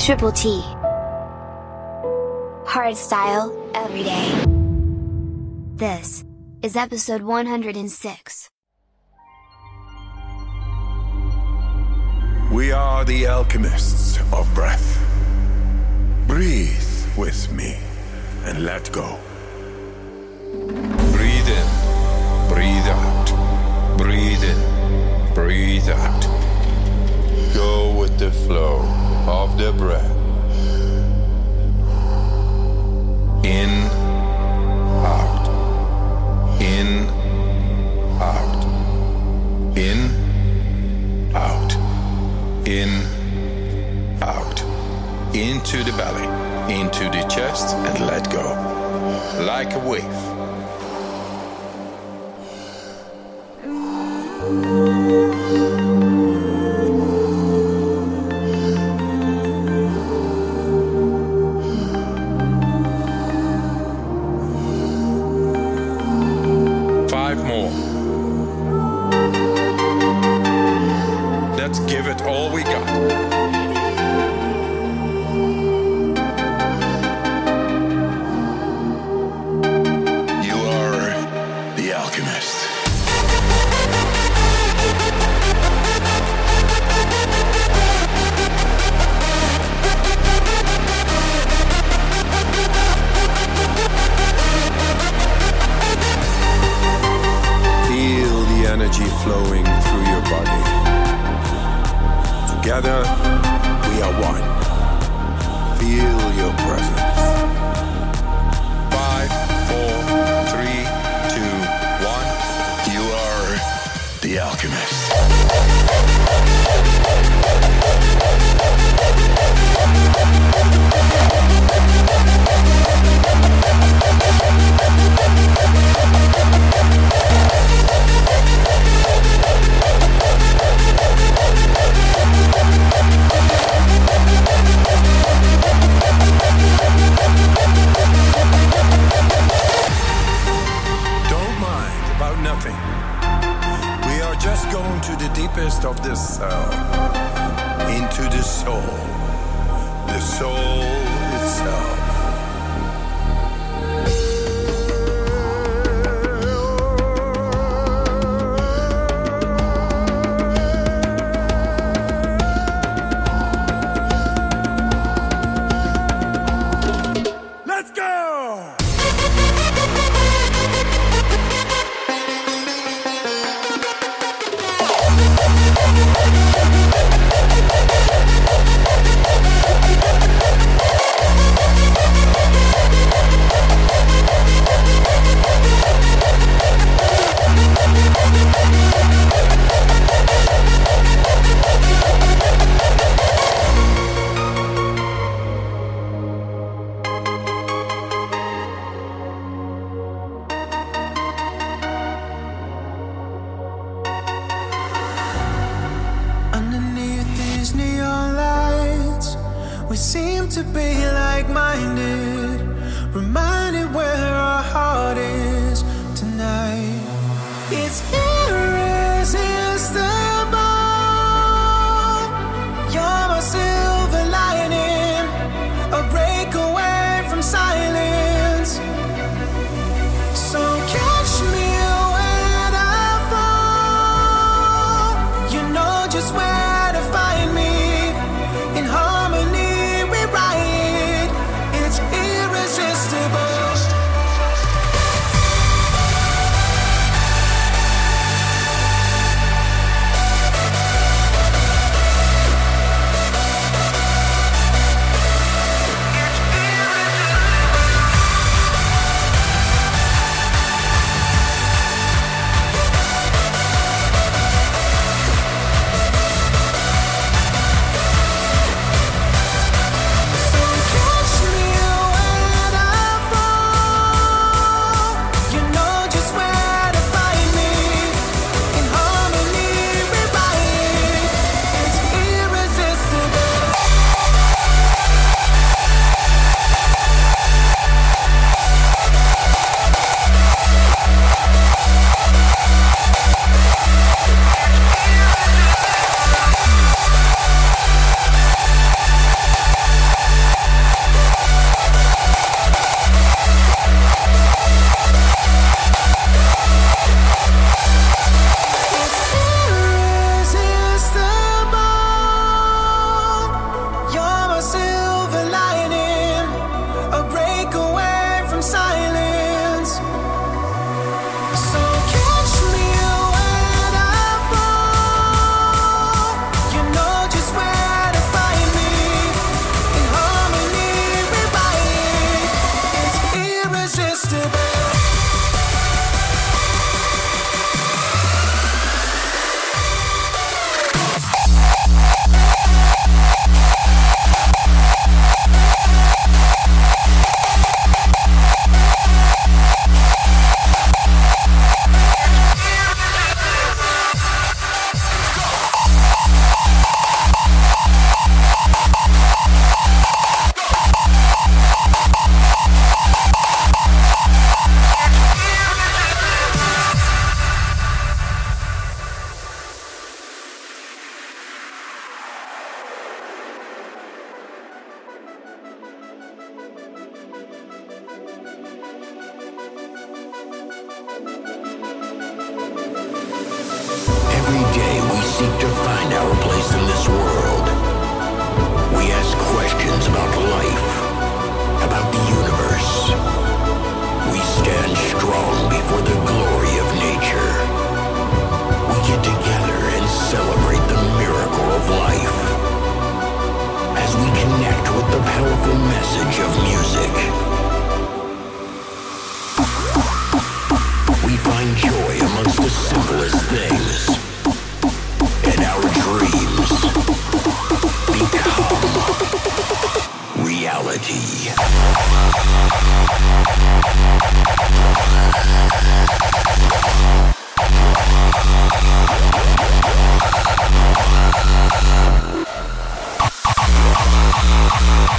Triple T. Hardstyle, every day. This is episode 106. We are the alchemists of breath. Breathe with me and let go. Breathe in, breathe out, breathe in, breathe out. Go with the flow of the breath. In, out, in, out, in, out, in, out, into the belly, into the chest, and let go. Like a wave. Soul, the soul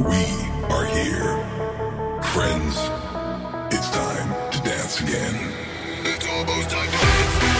We are here. Friends, it's time to dance again. It's almost time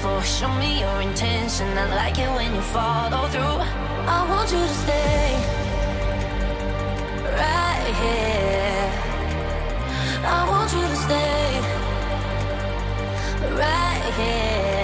for. Show me your intention. I like it when you follow through. I want you to stay right here. I want you to stay right here.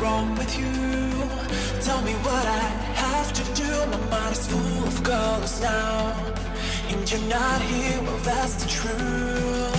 Wrong with you? Tell me what I have to do. My mind is full of colors now. And you're not here, well, that's the truth.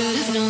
should have known.